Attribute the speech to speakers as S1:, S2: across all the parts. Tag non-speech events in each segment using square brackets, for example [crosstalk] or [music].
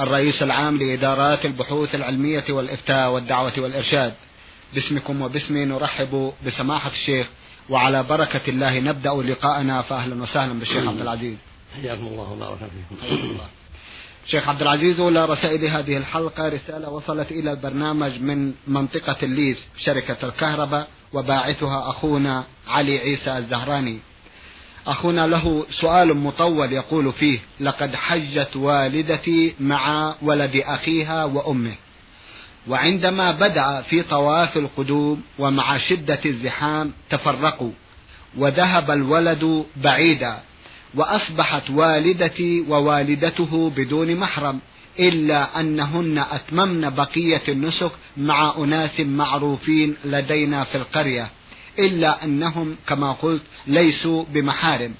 S1: الرئيس العام لإدارات البحوث العلمية والإفتاء والدعوة والإرشاد. باسمكم وباسمي نرحب بسماحة الشيخ وعلى بركة الله نبدأ لقاءنا فأهلا وسهلا بالشيخ عبد العزيز.
S2: حياكم الله وبارك فيكم.
S1: شيخ عبد العزيز أولى رسائل هذه الحلقة رسالة وصلت إلى البرنامج من منطقة الليث شركة الكهرباء وباعثها أخونا علي عيسى الزهراني. أخونا له سؤال مطول يقول فيه لقد حجت والدتي مع ولد أخيها وأمه وعندما بدأ في طواف القدوم ومع شدة الزحام تفرقوا وذهب الولد بعيدا وأصبحت والدتي ووالدته بدون محرم إلا أنهن أتممن بقية النسك مع أناس معروفين لدينا في القرية. إلا أنهم كما قلت ليسوا بمحارم.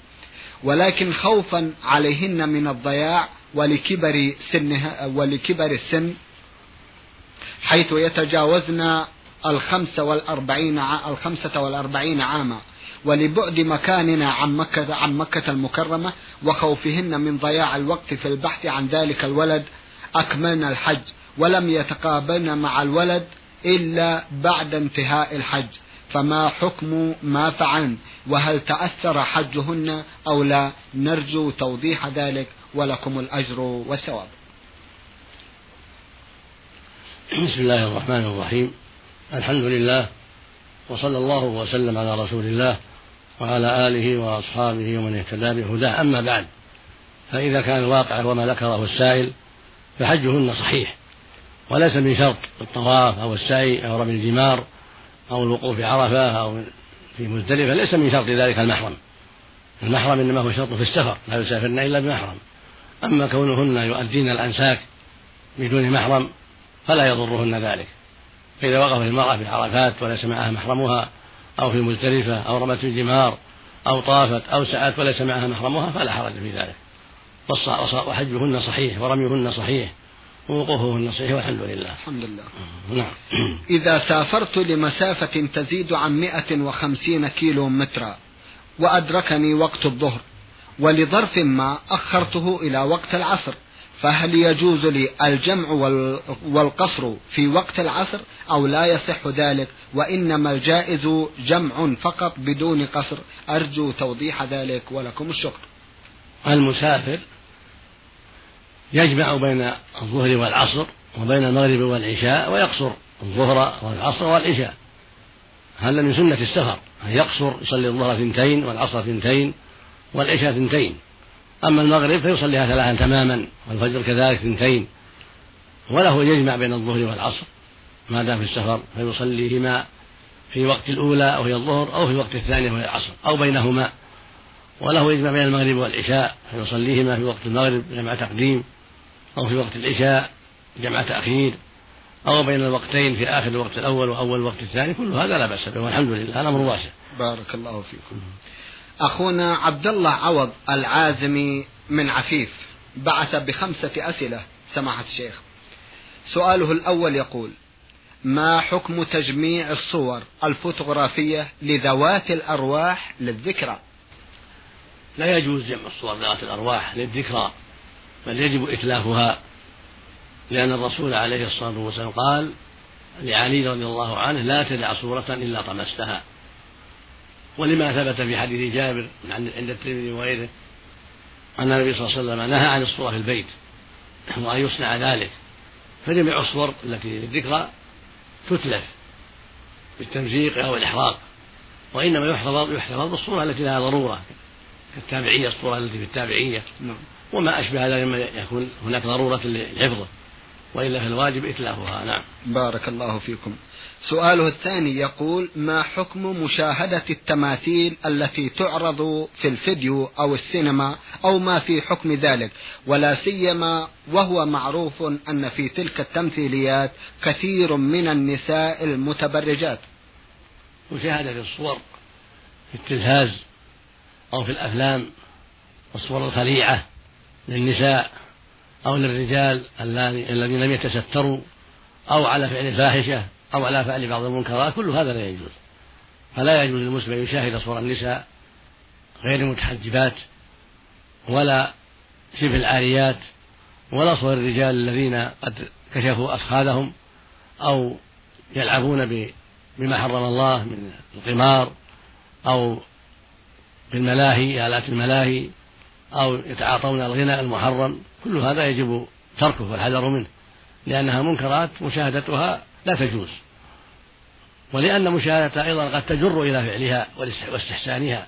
S1: ولكن خوفا عليهن من الضياع ولكبر سنها ولكبر السن حيث يتجاوزن الخمسة والأربعين الخمسة والأربعين عاما. ولبعد مكاننا عن مكة عن مكة المكرمة وخوفهن من ضياع الوقت في البحث عن ذلك الولد أكملنا الحج. ولم يتقابلن مع الولد إلا بعد انتهاء الحج. فما حكم ما فعلن؟ وهل تأثر حجهن أو لا؟ نرجو توضيح ذلك ولكم الأجر والثواب.
S2: بسم الله الرحمن الرحيم. الحمد لله وصلى الله وسلم على رسول الله وعلى آله وأصحابه ومن اهتدى بهداه. أما بعد فإذا كان الواقع وما ذكره السائل فحجهن صحيح وليس من شرط الطواف أو السعي أو رمي الجمار أو الوقوف في عرفة أو في مزدلفة ليس من شرط ذلك المحرم. المحرم إنما هو شرط في السفر لا يسافرن إلا بمحرم. أما كونهن يؤدين الأنساك بدون محرم فلا يضرهن ذلك. فإذا وقفت المرأة في عرفات وليس معها محرمها أو في مزدلفة أو رمت الجمار أو طافت أو سعت وليس معها محرمها فلا حرج في ذلك. وحجهن صحيح ورميهن صحيح. ووقوفهن صحيح والحمد لله.
S1: الحمد لله.
S2: نعم. [clears throat]
S1: إذا سافرت لمسافة تزيد عن 150 كيلو مترا وأدركني وقت الظهر ولظرف ما أخرته إلى وقت العصر فهل يجوز لي الجمع والقصر في وقت العصر أو لا يصح ذلك؟ وإنما الجائز جمع فقط بدون قصر. أرجو توضيح ذلك ولكم الشكر.
S2: المسافر يجمع بين الظهر والعصر وبين المغرب والعشاء ويقصر الظهر والعصر والعشاء. هذا من سنة السفر أن يقصر يصلي الظهر اثنتين والعصر اثنتين والعشاء اثنتين أما المغرب فيصليها ثلاثا تماما والفجر كذلك اثنتين وله يجمع بين الظهر والعصر. ما دام في السفر فيصليهما في وقت الأولى وهي الظهر أو في وقت الثانية وهي العصر أو بينهما. وله يجمع بين المغرب والعشاء فيصليهما في وقت المغرب جمع تقديم. أو في وقت العشاء جمع تأخير أو بين الوقتين في آخر الوقت الأول وأول الوقت الثاني كل هذا لا بأس به والحمد لله الأمر واسع.
S1: بارك الله فيكم. أخونا عبد الله عوض العازمي من عفيف بعث بخمسة أسئلة سماحة الشيخ. سؤاله الأول يقول ما حكم تجميع الصور الفوتوغرافية لذوات الأرواح للذكرى؟
S2: لا يجوز جمع الصور ذوات الأرواح للذكرى. بل يجب إتلافها لأن الرسول عليه الصلاة والسلام قال لعلي رضي الله عنه لا تدع صورة إلا طمستها. ولما ثبت في حديث جابر عند الترمذي وغيره أن النبي صلى الله عليه وسلم نهى عن الصورة في البيت وأن يصنع ذلك فجميع الصور التي للذكرى تتلف بالتمزيق أو الإحراق وإنما يحتفظ يحتفظ بالصورة التي لها ضرورة كالتابعية الصورة التي في التابعية.
S1: نعم.
S2: وما أشبه ذلك مما يكون هناك ضرورة لحفظه وإلا فالواجب إتلافها. نعم.
S1: بارك الله فيكم. سؤاله الثاني يقول ما حكم مشاهدة التماثيل التي تعرض في الفيديو أو السينما أو ما في حكم ذلك؟ ولا سيما وهو معروف أن في تلك التمثيليات كثير من النساء المتبرجات.
S2: مشاهدة الصور في التلفاز أو في الأفلام الصور الخليعة. للنساء أو للرجال الذين لم يتستروا أو على فعل الفاحشة أو على فعل بعض المنكرات كل هذا لا يجوز. فلا يجوز للمسلم أن يشاهد صور النساء غير المتحجبات ولا شبه العاريات ولا صور الرجال الذين قد كشفوا أفخاذهم أو يلعبون بما حرم الله من القمار أو بالملاهي آلات الملاهي أو يتعاطون الغناء المحرم كل هذا يجب تركه والحذر منه لأنها منكرات مشاهدتها لا تجوز. ولأن مشاهدتها أيضا قد تجر إلى فعلها واستحسانها.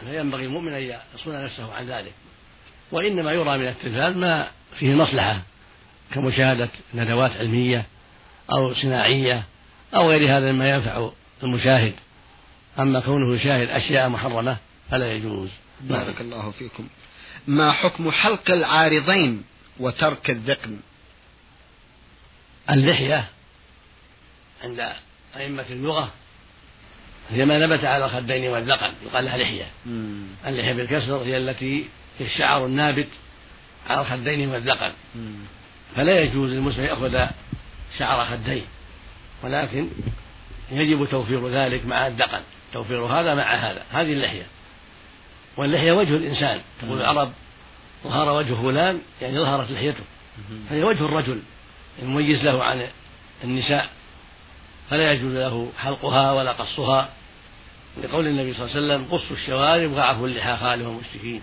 S2: فينبغي المؤمن أن يصون نفسه عن ذلك. وإنما يرى من التلفاز ما فيه مصلحة كمشاهدة ندوات علمية أو صناعية أو غير هذا مما ينفع المشاهد. أما كونه يشاهد أشياء محرمة فلا يجوز.
S1: بارك الله فيكم. ما حكم حلق العارضين وترك الذقن؟
S2: اللحية عند أئمة اللغة هي ما نبت على الخدين والذقن يقال لها لحية. اللحية بالكسر هي التي هي الشعر النابت على الخدين والذقن. فلا يجوز للمسلم يأخذ شعر خديه ولكن يجب توفير ذلك مع الدقن توفير هذا مع هذا. هذه اللحية. واللحية وجه الإنسان. تقول العرب ظهر وجه فلان يعني ظهرت لحيته. فهي وجه الرجل المميز له عن النساء فلا يجوز له حلقها ولا قصها. لقول النبي صلى الله عليه وسلم قصوا الشوارب وعفوا اللحى خالف المشركين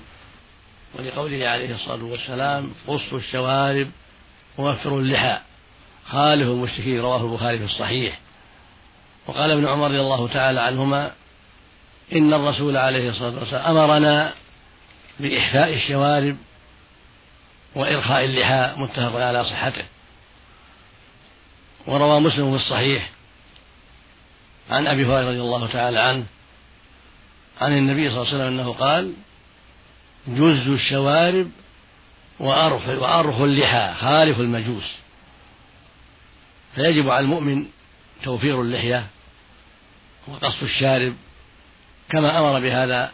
S2: ولقوله عليه الصلاة والسلام قصوا الشوارب ووفروا اللحى. خالف المشركين رواه البخاري في الصحيح. وقال ابن عمر رضي الله تعالى عنهما إن الرسول عليه الصلاة والسلام أمرنا بإحفاء الشوارب وإرخاء اللحى متفق على صحته. وروى مسلم في الصحيح عن أبي هريرة رضي الله تعالى عنه عن النبي صلى الله عليه وسلم أنه قال جز الشوارب وأرخ وأرخ اللحى خالف المجوس. فيجب على المؤمن توفير اللحية وقص الشارب كما أمر بهذا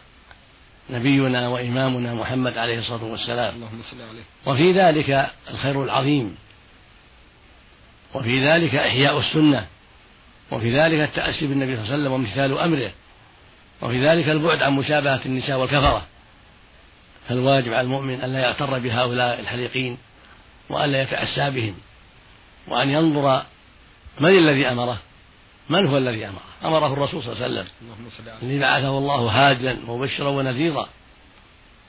S2: نبينا وإمامنا محمد عليه الصلاة والسلام. اللهم صل عليه. وفي ذلك الخير العظيم. وفي ذلك إحياء السنة. وفي ذلك التأسي بالنبي صلى الله عليه وسلم وامتثال أمره. وفي ذلك البعد عن مشابهة النساء والكفرة. فالواجب على المؤمن أن لا يغتر بهؤلاء الحليقين وأن لا يتأسى بهم. وأن ينظر من الذي أمره. من هو الذي أمره أمره الرسول صلى الله عليه وسلم. الذي بعثه الله هادا مبشرا ونذيرا.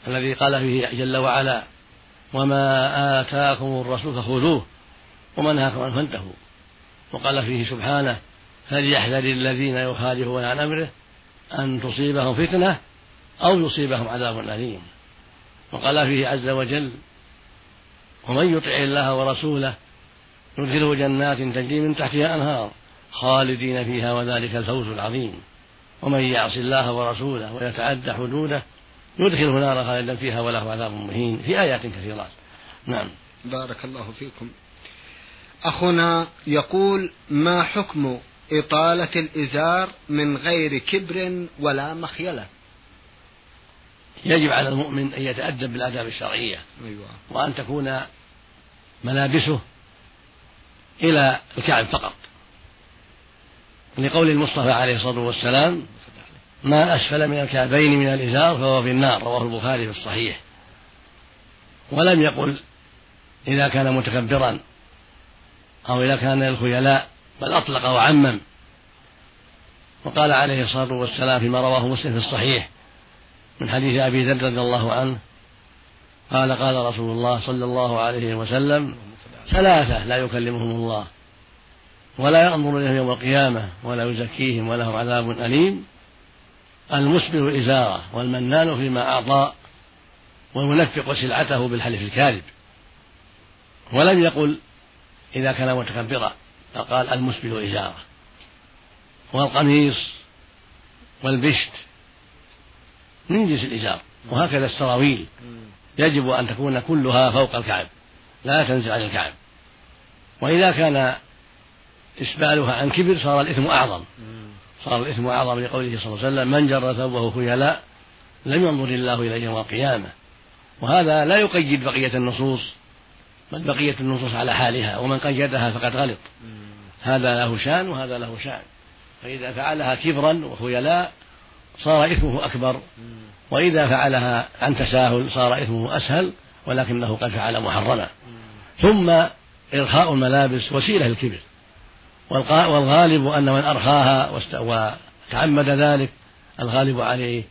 S2: الذي قال فيه جل وعلا وما آتاكم الرسول فخذوه وما نهاكم عنه فانتهوا. وقال فيه سبحانه فليحذر الذين يخالفون عن أمره أن تصيبهم فتنة أو يصيبهم عذاب أليم. وقال فيه عز وجل ومن يطع الله ورسوله يدخله جنات تجري من تحتها أنهار. خالدين فيها وذلك الفوز العظيم. ومن يعص الله ورسوله ويتعدى حدوده يدخله نارا خالدا فيها وله عذاب مهين. في آيات كثيرات. نعم.
S1: بارك الله فيكم. أخونا يقول ما حكم إطالة الإزار من غير كبر ولا مخيلة؟
S2: يجب على المؤمن أن يتأدب بالآداب الشرعية. أيوة. وأن تكون ملابسه إلى الكعب فقط. لقول المصطفى عليه الصلاة والسلام ما أسفل من الكعبين من الإزار فهو في النار. رواه البخاري في الصحيح. ولم يقل إذا كان متكبرا أو إذا كان الخيلاء بل أطلق وعمم. وقال عليه الصلاة والسلام فيما رواه مسلم في الصحيح من حديث أبي ذر رضي الله عنه قال قال رسول الله صلى الله عليه وسلم ثلاثة لا يكلمهم الله. ولا ينظر إليهم يوم القيامة ولا يزكيهم ولهم عذاب أليم. المسبل إزارة والمنان فيما أعطى والمنفق سلعته بالحلف الكاذب. ولم يقل إذا كان متكبرا فقال المسبل إزارة. والقميص والبشت من جنس الإزار وهكذا السراويل. يجب أن تكون كلها فوق الكعب لا تنزل عن الكعب. وإذا كان إسبالها عن كبر صار الإثم أعظم. صار الإثم أعظم لقوله صلى الله عليه وسلم من جر ثوبه خيلاء لم ينظر الله إليه يوم القيامة. وهذا لا يقيد بقية النصوص بل بقية النصوص على حالها ومن قيدها فقد غلط. هذا له شان وهذا له شان. فإذا فعلها كبرا وخيلاء صار إثمه أكبر. وإذا فعلها عن تساهل صار إثمه أسهل ولكنه قد فعل محرما. ثم إرخاء الملابس وسيلة للكبر والغالب أن من أرخاها وتعمد ذلك الغالب عليه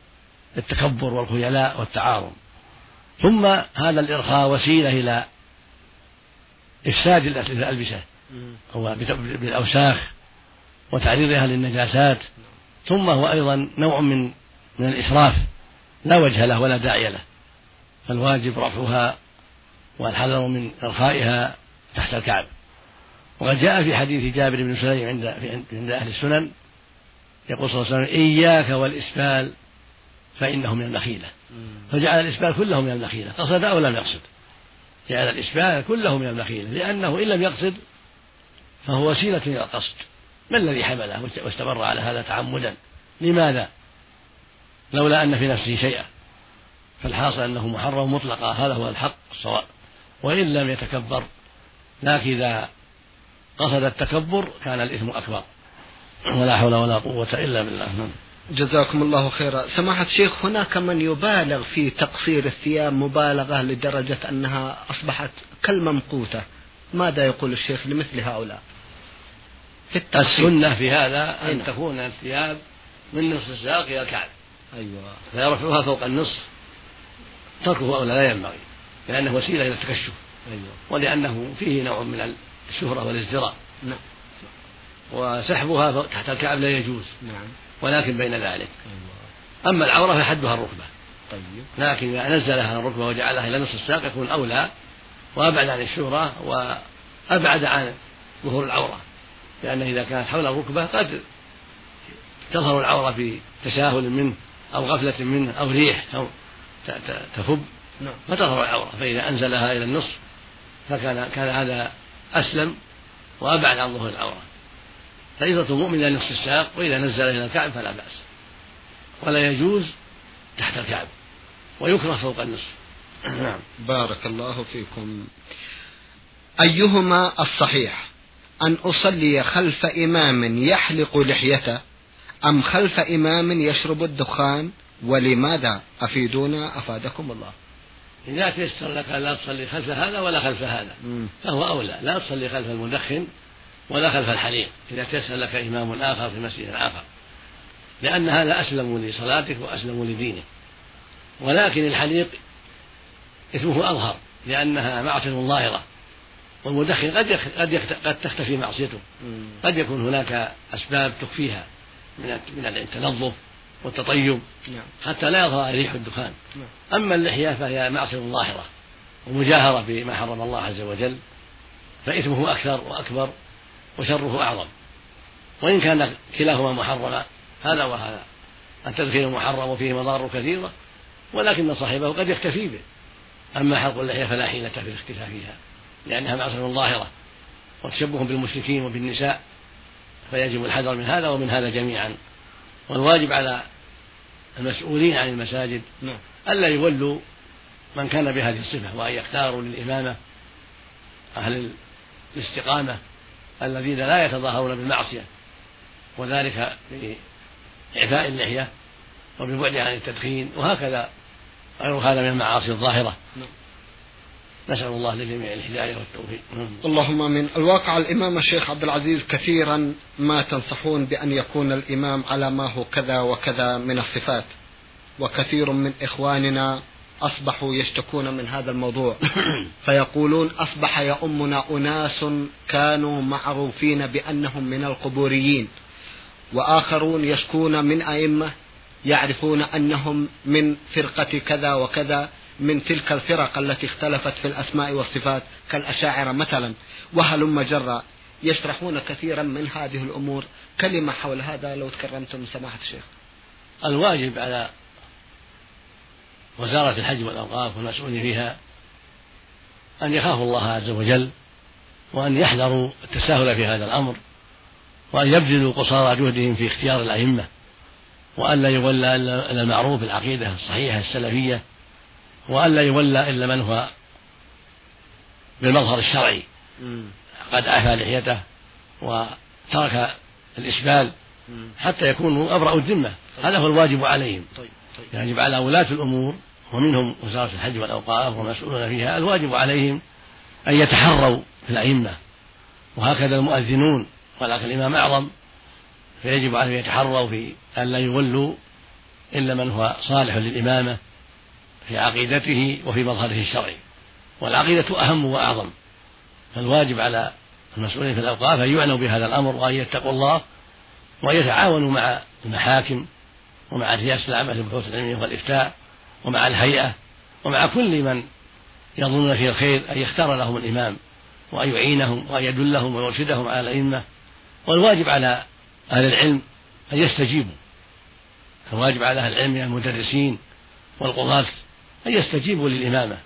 S2: التكبر والخيلاء والتعارض. ثم هذا الإرخاء وسيلة إلى إفساد الألبسة. هو بالأوساخ وتعريضها للنجاسات. ثم هو أيضا نوع من من الإسراف. لا وجه له ولا داعي له. فالواجب رفعها والحذر من إرخائها تحت الكعب وقد جاء في حديث جابر بن سليم عند عند أهل السنن يقول صلى الله عليه وسلم إياك والإسبال فإنه من النخيلة. فجعل الإسبال كله من النخيلة. قصد أو لم يقصد؟ جعل الإسبال كله من النخيلة لأنه إن لم يقصد فهو وسيلة إلى القصد. ما الذي حمله واستمر على هذا تعمدا؟ لماذا؟ لولا أن في نفسه شيئا. فالحاصل أنه محرم مطلقا هذا هو الحق الصواب. وإن لم يتكبر لكن إذا قصد التكبر كان الإثم أكبر. ولا حول ولا قوة إلا بالله. نعم.
S1: جزاكم الله خيرا. سماحة الشيخ هناك من يبالغ في تقصير الثياب مبالغة لدرجة أنها أصبحت كالممقوتة. ماذا يقول الشيخ لمثل هؤلاء؟
S2: في السنة في هذا أن أيوة. تكون الثياب من نصف الساق إلى الكعب.
S1: أيوة.
S2: فيرفعها فوق النصف. تركه أولى لا ينبغي لأنه وسيلة إلى التكشف.
S1: أيوة.
S2: ولأنه فيه نوع من الشهرة والازدراء.
S1: نعم.
S2: وسحبها تحت الكعب لا يجوز.
S1: نعم.
S2: ولكن بين ذلك.
S1: أيوة.
S2: أما العورة فحدها الركبة.
S1: طيب.
S2: لكن إذا نزلها الركبة وجعلها إلى نصف الساق يكون أولى. وأبعد عن الشهرة وأبعد عن ظهور العورة. لأن إذا كانت حول الركبة قد تظهر العورة في تساهل منه أو غفلة منه أو ريح أو تفب.
S1: نعم.
S2: فتظهر العورة. فإذا أنزلها إلى النصف فكان كان هذا أسلم وأبعد عن ظهور العورة فريضة المؤمن إلى نصف الساق وإذا نزل إلى الكعب فلا بأس. ولا يجوز تحت الكعب ويكره فوق النصف.
S1: نعم. بارك الله فيكم. أيهما الصحيح أن أصلي خلف إمام يحلق لحيته أم خلف إمام يشرب الدخان؟ ولماذا أفيدونا أفادكم الله؟
S2: إذا تيسر لك لا تصلي خلف هذا ولا خلف هذا فهو أولى. لا تصلي خلف المدخن ولا خلف الحليق إذا تيسر لك إمام آخر في مسجد آخر. لأن هذا أسلم لصلاتك وأسلم لدينك. ولكن الحليق إثمه أظهر لأنها معصية ظاهرة. والمدخن قد قد قد تختفي معصيته. قد يكون هناك أسباب تخفيها من من التنظف والتطيب.
S1: نعم.
S2: حتى لا يظهر ريح الدخان.
S1: نعم.
S2: أما اللحية فهي معصية ظاهرة ومجاهرة بما حرم الله عز وجل فإثمه أكثر وأكبر وشره أعظم. وإن كان كلاهما محرما هذا وهذا. التدخين محرم وفيه مضار كثيرة ولكن صاحبه قد يكتفي به. أما حلق اللحية فلا حيلة في الاختفاء فيها لأنها معصية ظاهرة وتشبه بالمشركين وبالنساء فيجب الحذر من هذا ومن هذا جميعا. والواجب على المسؤولين عن المساجد
S1: نعم.
S2: ألا يولوا من كان بهذه الصفة وأن يختاروا للإمامة أهل الاستقامة الذين لا يتظاهرون بالمعصية وذلك بإعفاء اللحية وبالبعد عن التدخين وهكذا غير هذا من المعاصي الظاهرة
S1: نعم.
S2: نسأل الله للجميع الهداية والتوفيق.
S1: اللهم آمين. الواقع الإمام الشيخ عبد العزيز كثيرا ما تنصحون بأن يكون الإمام على ما هو كذا وكذا من الصفات وكثير من إخواننا أصبحوا يشتكون من هذا الموضوع. [coughs] فيقولون أصبح يؤمنا أناس كانوا معروفين بأنهم من القبوريين وآخرون يشكون من أئمة يعرفون أنهم من فرقة كذا وكذا من تلك الفرق التي اختلفت في الأسماء والصفات كالأشاعرة مثلا. وهلم جرا يشرحون كثيرا من هذه الأمور. كلمة حول هذا لو تكرمتم سماحة الشيخ.
S2: الواجب على وزارة الحج والأوقاف والمسؤولين فيها أن يخافوا الله عز وجل وأن يحذروا التساهل في هذا الأمر وأن يبذلوا قصارى جهدهم في اختيار الأئمة وأن لا يولى إلا المعروف بالعقيدة الصحيحة السلفية وأن لا يولى إلا من هو بالمظهر الشرعي. قد عفى لحيته وترك الإسبال حتى يكونوا أبرأوا الذمة. هذا هو الواجب عليهم. طيب طيب. يعني يجب على ولاة الأمور ومنهم وزارة الحج والأوقاف ومسؤولون فيها الواجب عليهم أن يتحروا في الأئمة. وهكذا المؤذنون. ولكن الإمام أعظم فيجب عليهم يتحروا في أن لا يولوا إلا من هو صالح للإمامة. في عقيدته وفي مظهره الشرعي. والعقيدة أهم وأعظم. فالواجب على المسؤولين في الأوقاف أن يعنوا بهذا الأمر وأن يتقوا الله وأن يتعاونوا مع المحاكم ومع رئاسة العامة للبحوث العلمية والإفتاء ومع الهيئة ومع كل من يظنون فيه الخير أن يختار لهم الإمام وأن يعينهم وأن يدلهم ويرشدهم على الأئمة. والواجب على أهل العلم أن يستجيبوا. الواجب على أهل العلم من المدرسين والقضاة أن يستجيبوا للإمامة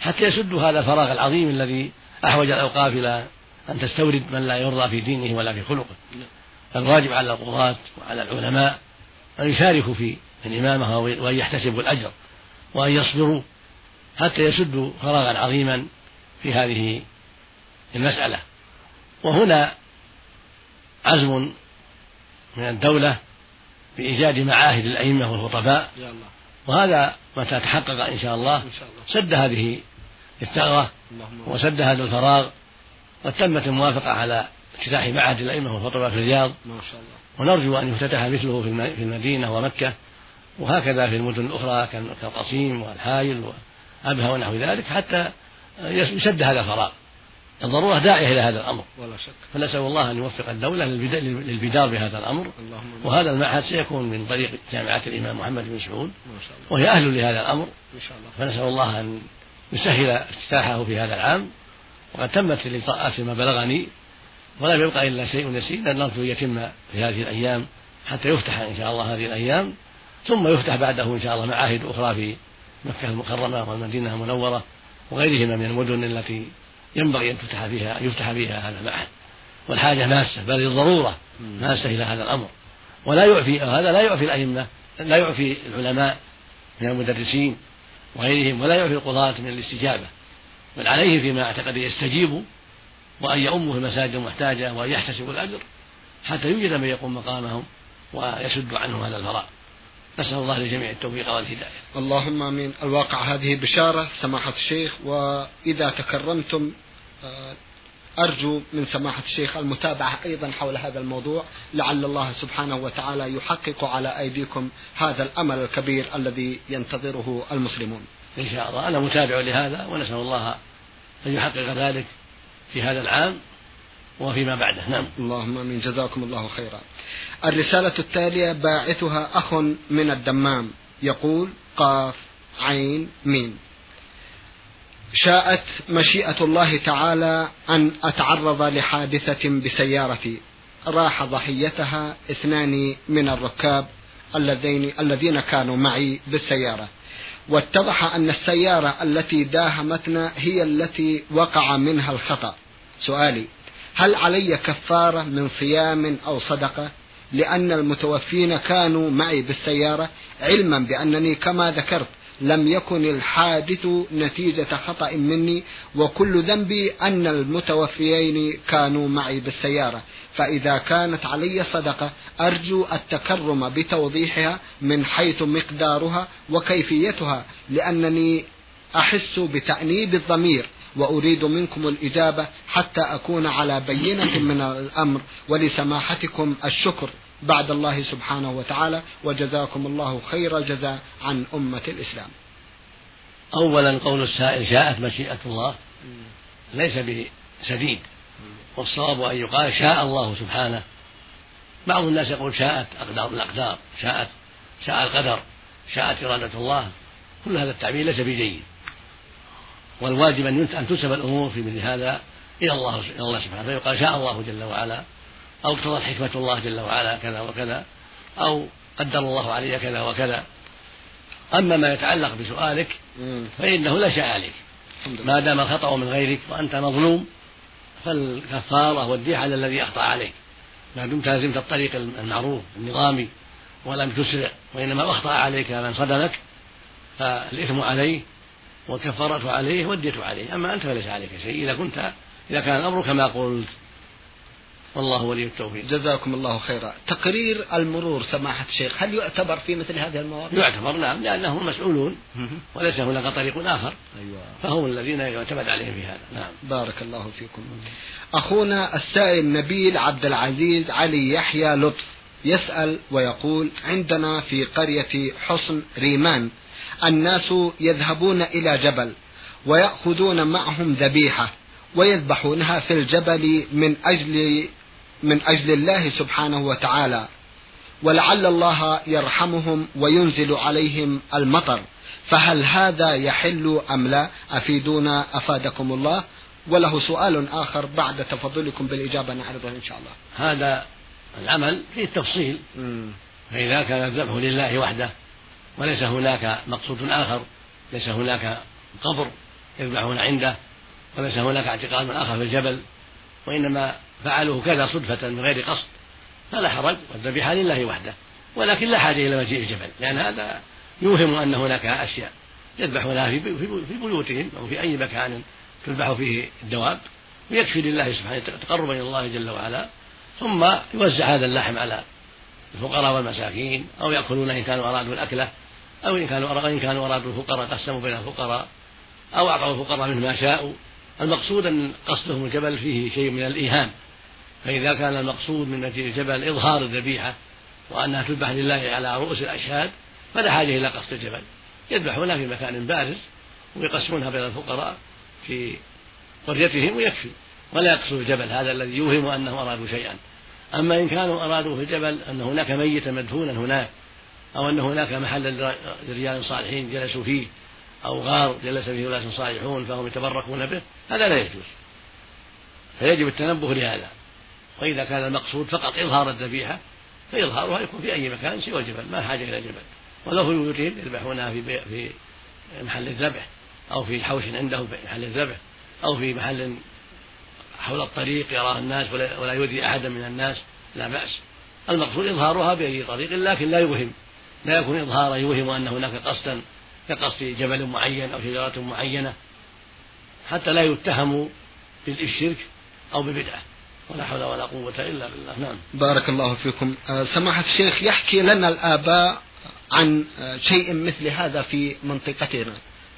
S2: حتى يسدوا هذا الفراغ العظيم الذي أحوج الأوقاف إلى أن تستورد من لا يرضى في دينه ولا في خلقه. الواجب على القضاة وعلى العلماء أن يشاركوا في الإمامة وأن يحتسبوا الأجر وأن يصبروا حتى يسدوا فراغا عظيما في هذه المسألة. وهنا عزم من الدولة بإيجاد معاهد الأئمة والخطباء. وهذا متى تحقق إن شاء الله. سد هذه الثغرة وسد هذا الفراغ وتمت الموافقة على افتتاح معهد الأئمة والخطباء في الرياض. ما شاء الله. ونرجو أن يفتتح مثله في المدينة ومكة. وهكذا في المدن الأخرى كالقصيم والحايل وأبها ونحو ذلك حتى يسد هذا الفراغ. الضرورة داعية إلى هذا الأمر. ولا شك. فنسأل الله أن يوفق الدولة للبدار بهذا الأمر. وهذا المعهد سيكون من طريق جامعة الإمام محمد بن سعود. وهي أهل لهذا الأمر. إن شاء الله. فنسأل الله أن يسهل افتتاحه في هذا العام. وقد تمت الإلقاءات فيما بلغني. ولم يبقى إلا شيء يسير. نرجو يتم في هذه الأيام حتى يفتح إن شاء الله هذه الأيام. ثم يفتح بعده إن شاء الله معاهد أخرى في مكة المكرمة والمدينة المنورة وغيرهما من المدن التي ينبغي أن تفتح فيها يفتح فيها هذا المعهد والحاجة ماسة بل الضرورة ماسة إلى هذا الأمر. ولا يعفي هذا لا يعفي الأئمة لا يعفي العلماء من المدرسين وغيرهم ولا يعفي القضاة من الاستجابة. بل عليه فيما أعتقد يستجيبوا وأن يؤموا في المساجد المحتاجة وأن يحتسبوا الأجر حتى يوجد من يقوم مقامهم ويسد عنهم هذا الفراغ نسأل الله للجميع التوفيق والهداية.
S1: اللهم آمين. الواقع هذه بشارة سماحة الشيخ وإذا تكرمتم آه، أرجو من سماحة الشيخ المتابعة أيضا حول هذا الموضوع. لعل الله سبحانه وتعالى يحقق على أيديكم هذا الأمل الكبير الذي ينتظره المسلمون.
S2: إن شاء الله. أنا متابع لهذا ونسأل الله أن يحقق ذلك في هذا العام. وفيما بعده. نعم.
S1: اللهم آمين. جزاكم الله خيرا. الرسالة التالية باعثها أخ من الدمام. يقول قاف عين ميم. شاءت مشيئة الله تعالى أن أتعرض لحادثة بسيارتي. راح ضحيتها اثنان من الركاب الذين الذين كانوا معي بالسيارة. واتضح أن السيارة التي داهمتنا هي التي وقع منها الخطأ. سؤالي هل علي كفارة من صيام أو صدقة؟ لأن المتوفين كانوا معي بالسيارة علما بأنني كما ذكرت لم يكن الحادث نتيجة خطأ مني وكل ذنبي أن المتوفيين كانوا معي بالسيارة. فإذا كانت علي صدقة أرجو التكرم بتوضيحها من حيث مقدارها وكيفيتها لأنني أحس بتأنيب الضمير. وأريد منكم الإجابة حتى أكون على بينة من الأمر ولسماحتكم الشكر بعد الله سبحانه وتعالى وجزاكم الله خير الجزاء عن أمة الإسلام.
S2: أولا قول السائل شاءت مشيئة الله ليس بسديد والصواب أن يقال شاء الله سبحانه. بعض الناس يقول شاءت أقدار الأقدار شاءت شاء القدر شاءت إرادة الله. كل هذا التعبير ليس بجيد. والواجب أن تنسب الأمور في مثل هذا إلى الله إلى الله سبحانه. فيقال شاء الله جل وعلا أو اقتضت حكمة الله جل وعلا كذا وكذا أو قدر الله علي كذا وكذا. أما ما يتعلق بسؤالك فإنه لا شيء عليك ما دام الخطأ من غيرك وأنت مظلوم فالكفارة والدية على الذي أخطأ عليك. ما دمت لازمت الطريق المعروف النظامي ولم تسرع وإنما أخطأ عليك من صدمك فالإثم عليه والكفارة عليه والدية عليه. أما أنت فليس عليك شيء إذا كنت إذا كان الأمر كما قلت. والله ولي التوفيق.
S1: جزاكم الله خيرا. تقرير المرور سماحة الشيخ هل يعتبر في مثل هذه المواضيع؟
S2: يعتبر نعم لأنهم مسؤولون وليس هناك طريق آخر. أيوة. فهم الذين يعتمد عليهم في هذا. نعم.
S1: بارك الله فيكم. أخونا السائل نبيل عبد العزيز علي يحيى لطف يسأل ويقول عندنا في قرية حصن ريمان الناس يذهبون إلى جبل ويأخذون معهم ذبيحة ويذبحونها في الجبل من أجل من أجل الله سبحانه وتعالى. ولعل الله يرحمهم وينزل عليهم المطر. فهل هذا يحل أم لا؟ أفيدونا أفادكم الله. وله سؤال آخر بعد تفضلكم بالإجابة نعرضه إن شاء الله.
S2: هذا العمل فيه التفصيل فإذا كان الذبح لله وحده وليس هناك مقصود آخر ليس هناك قبر يذبحون عنده وليس هناك اعتقاد آخر في الجبل وإنما فعلوه كذا صدفة من غير قصد فلا حرج والذبيحة لله وحده ولكن لا حاجة إلى مجيء الجبل لأن هذا يوهم أن هناك أشياء يذبحونها في في بيوتهم أو في أي مكان تذبح فيه الدواب ويكفي لله سبحانه تقربا إلى الله جل وعلا ثم يوزع هذا اللحم على الفقراء والمساكين أو يأكلون إن كانوا أرادوا الأكلة أو إن كانوا إن كانوا أرادوا الفقراء قسموا بين الفقراء أو أعطوا الفقراء منه ما شاءوا. المقصود أن قصدهم الجبل فيه شيء من الإيهام. فإذا كان المقصود من مجيء الجبل إظهار الذبيحة وأنها تذبح لله على رؤوس الأشهاد فلا حاجة إلى قصد الجبل. يذبحونها في مكان بارز ويقسمونها بين الفقراء في قريتهم ويكفي. ولا يقصد الجبل هذا الذي يوهم أنهم أرادوا شيئا. أما إن كانوا أرادوا في الجبل أن هناك ميتا مدفونا هناك أو أن هناك محل لرجال صالحين جلسوا فيه أو غار جلس فيه أناس صالحون فهم يتبركون به هذا لا يجوز. فيجب التنبه لهذا. وإذا كان المقصود فقط إظهار الذبيحة فإظهارها يكون في أي مكان سوى الجبل ما حاجة إلى الجبل ولو في بيوتهم يذبحونها في في محل الذبح أو في حوش عنده في محل الذبح أو في محل حول الطريق يراه الناس ولا, ولا يؤذي أحدا من الناس لا بأس. المقصود إظهارها بأي طريق لكن لا يوهم لا يكون إظهارا يوهم أن هناك قصدا كقصد جبل معين أو شجرة معينة حتى لا يتهموا بالشرك أو ببدعة. ولا حول ولا قوة إلا بالله. نعم.
S1: بارك الله فيكم. آه، سماحة الشيخ يحكي لنا الآباء عن آه، شيء مثل هذا في منطقتنا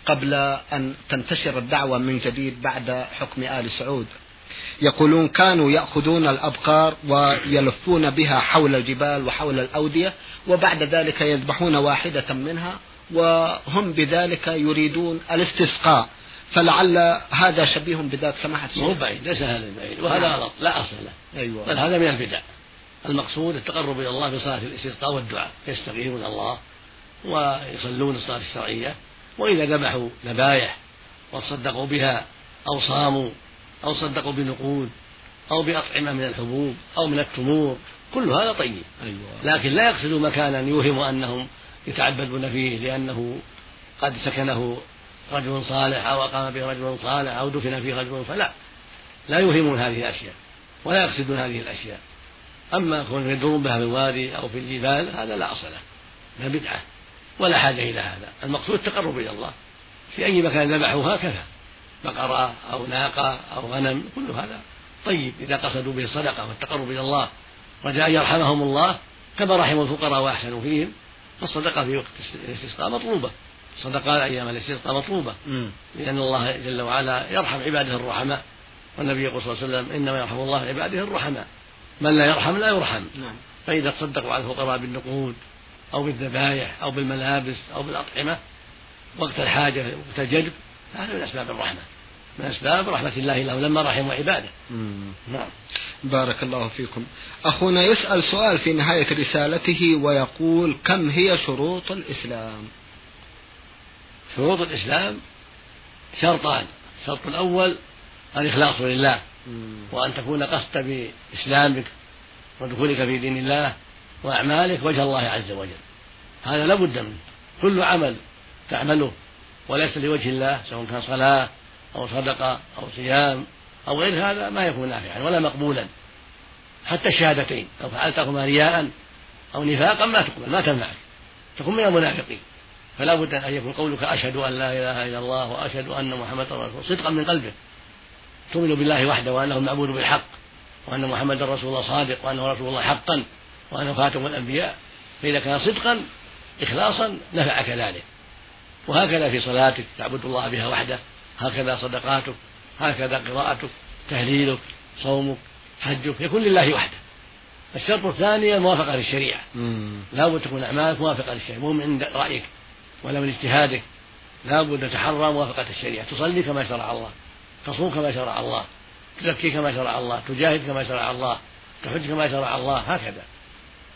S1: قبل أن تنتشر الدعوة من جديد بعد حكم آل سعود. يقولون كانوا يأخذون الأبقار ويلفون بها حول الجبال وحول الأودية وبعد ذلك يذبحون واحدة منها وهم بذلك يريدون الاستسقاء. فلعل هذا شبيه بذات سماحة
S2: مو بعيد ليس هذا بعيد وهذا غلط. لا أصل له. أيوة. بل هذا من البدع. المقصود التقرب إلى الله بصلاة الاستسقاء والدعاء. يستغيثون الله ويصلون الصلاة الشرعية. وإذا ذبحوا ذبايح وتصدقوا بها أو صاموا أو صدقوا بنقود أو بأطعمة من الحبوب أو من التمور كل هذا طيب. أيوة. لكن لا يقصدوا مكانا يوهم أنهم يتعبدون فيه لأنه قد سكنه رجل صالح أو أقام به رجل صالح أو دفن فيه رجل فلا لا يوهمون هذه الأشياء ولا يقصدون هذه الأشياء. أما كون يدرون بها في الوادي أو في الجبال هذا لا أصل له من بدعة ولا حاجة إلى هذا. المقصود التقرب إلى الله. في أي مكان ذبحوها كفى بقرة أو ناقة أو غنم كل هذا طيب إذا قصدوا به الصدقة والتقرب إلى الله رجاء يرحمهم الله كما رحموا الفقراء وأحسنوا فيهم فالصدقة في وقت الاستسقاء مطلوبة. الصدقة أيام الاستسقاء مطلوبة. لأن الله جل وعلا يرحم عباده الرحماء. والنبي يقول صلى الله عليه وسلم إنما يرحم الله عباده الرحماء. من لا يرحم لا يرحم. نعم. فإذا تصدقوا على الفقراء بالنقود أو بالذبايح أو بالملابس أو بالأطعمة وقت الحاجة وقت الجلب هذا من أسباب الرحمة. من أسباب رحمة الله له لما رحموا عباده.
S1: نعم. بارك الله فيكم. أخونا يسأل سؤال في نهاية رسالته ويقول كم هي شروط الإسلام؟
S2: شروط الإسلام شرطان. الشرط الأول الإخلاص لله وأن تكون قصد بإسلامك ودخولك في دين الله وأعمالك وجه الله عز وجل. هذا لا بد منه. كل عمل تعمله وليس لوجه الله سواء كان صلاة أو صدقة أو صيام أو غير هذا ما يكون نافعا ولا مقبولا. حتى الشهادتين لو فعلتهما رياء أو نفاقا ما تقبل ما تنفعك. تكون من المنافقين. فلا بد أن يكون قولك أشهد أن لا إله إلا الله وأشهد أن محمدا رسول صدقا من قلبه. تؤمن بالله وحده وأنه المعبود بالحق وأن محمدا رسول الله صادق وأنه رسول الله حقا وأنه خاتم الأنبياء. فإذا كان صدقا إخلاصا نفعك ذلك. وهكذا في صلاتك تعبد الله بها وحده. هكذا صدقاتك هكذا قراءتك تهليلك صومك حجك يكون لله وحده. الشرط الثاني الموافقة للشريعة. لا بد تكون أعمالك موافقة للشريعة. مو من رأيك ولا من اجتهادك. لا بد تحرى موافقة الشريعة. تصلي كما شرع الله تصوم كما شرع الله تزكي كما شرع الله تجاهد كما شرع الله تحج كما شرع الله هكذا.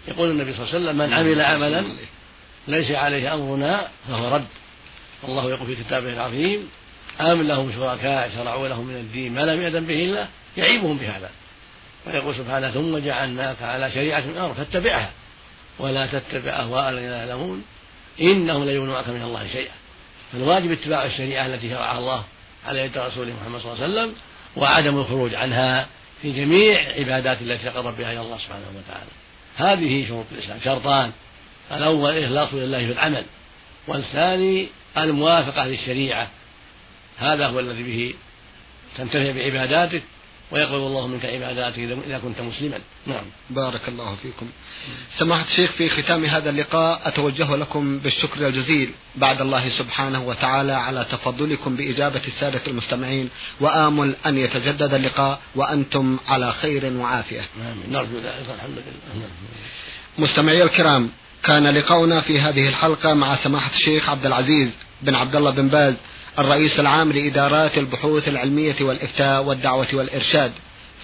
S2: يقول النبي صلى الله عليه وسلم من عمل عملا ليس عليه أمرنا فهو رد. والله يقول في كتابه العظيم أم لهم شركاء شرعوا لهم من الدين ما لم يأذن به الله يعيبهم بهذا. ويقول سبحانه ثم جعلناك على شريعة من الأمر فاتبعها ولا تتبع أهواء الذين يعلمون إنهم لا يغنونك من الله شيئا. فالواجب اتباع الشريعة التي شرعها الله على يد رسوله محمد صلى الله عليه وسلم وعدم الخروج عنها في جميع عبادات التي تقرب بها إلى الله سبحانه وتعالى. هذه شروط الإسلام. شرطان. الأول الاخلاص لله في العمل والثاني الموافقة للشريعة. هذا هو الذي به تنتفع بعباداتك ويقبل الله منك عباداتك إذا كنت مسلما. نعم.
S1: بارك الله فيكم. سماحة الشيخ في ختام هذا اللقاء أتوجه لكم بالشكر الجزيل بعد الله سبحانه وتعالى على تفضلكم بإجابة السادة المستمعين وآمل أن يتجدد اللقاء وأنتم على خير وعافية.
S2: آمين نرجو ذلك الحمد لله.
S1: مستمعي الكرام كان لقاؤنا في هذه الحلقة مع سماحة الشيخ عبد العزيز بن عبد الله بن باز الرئيس العام لإدارات البحوث العلمية والإفتاء والدعوة والإرشاد.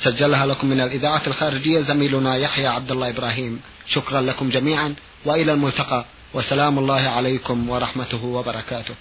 S1: سجلها لكم من الإذاعة الخارجية زميلنا يحيى عبد الله إبراهيم. شكرا لكم جميعا وإلى الملتقى. وسلام الله عليكم ورحمته وبركاته.